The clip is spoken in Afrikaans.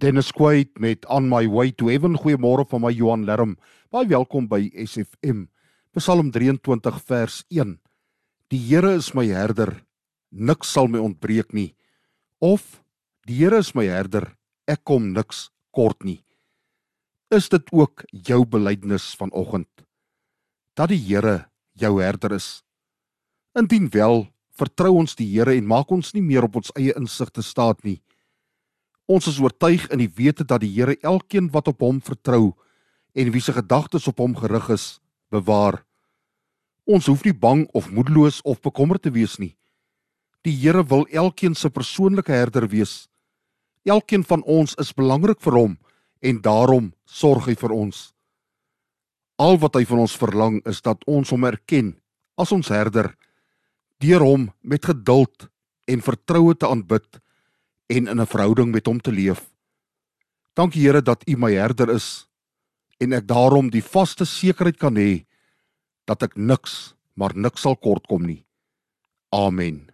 Dennis Quaid met On My Way to Heaven. Goeiemôre van my Johan Lerm. Baie welkom by SFM. Psalm 23 vers 1. Die Here is my herder, niks sal my ontbreek nie. Of die Here is my herder, ek kom niks kort nie. Is dit ook jou belydenis vanoggend dat die Here jou herder is? Indien wel, vertrou ons die Here en maak ons nie meer op ons eie insig te staat nie. Ons is oortuig in die wete dat die Here elkeen wat op hom vertrou en wie se gedagtes op hom gerig is, bewaar. Ons hoef nie bang of moedeloos of bekommerd te wees nie. Die Here wil elkeen se persoonlike herder wees. Elkeen van ons is belangrik vir hom en daarom sorg hy vir ons. Al wat hy van ons verlang is dat ons hom erken as ons herder, deur hom met geduld en vertroue te aanbid en in 'n verhouding met hom te leef. Dankie Here dat U my herder is en ek daarom die vaste sekerheid kan hê dat ek niks, maar niks sal kortkom nie. Amen.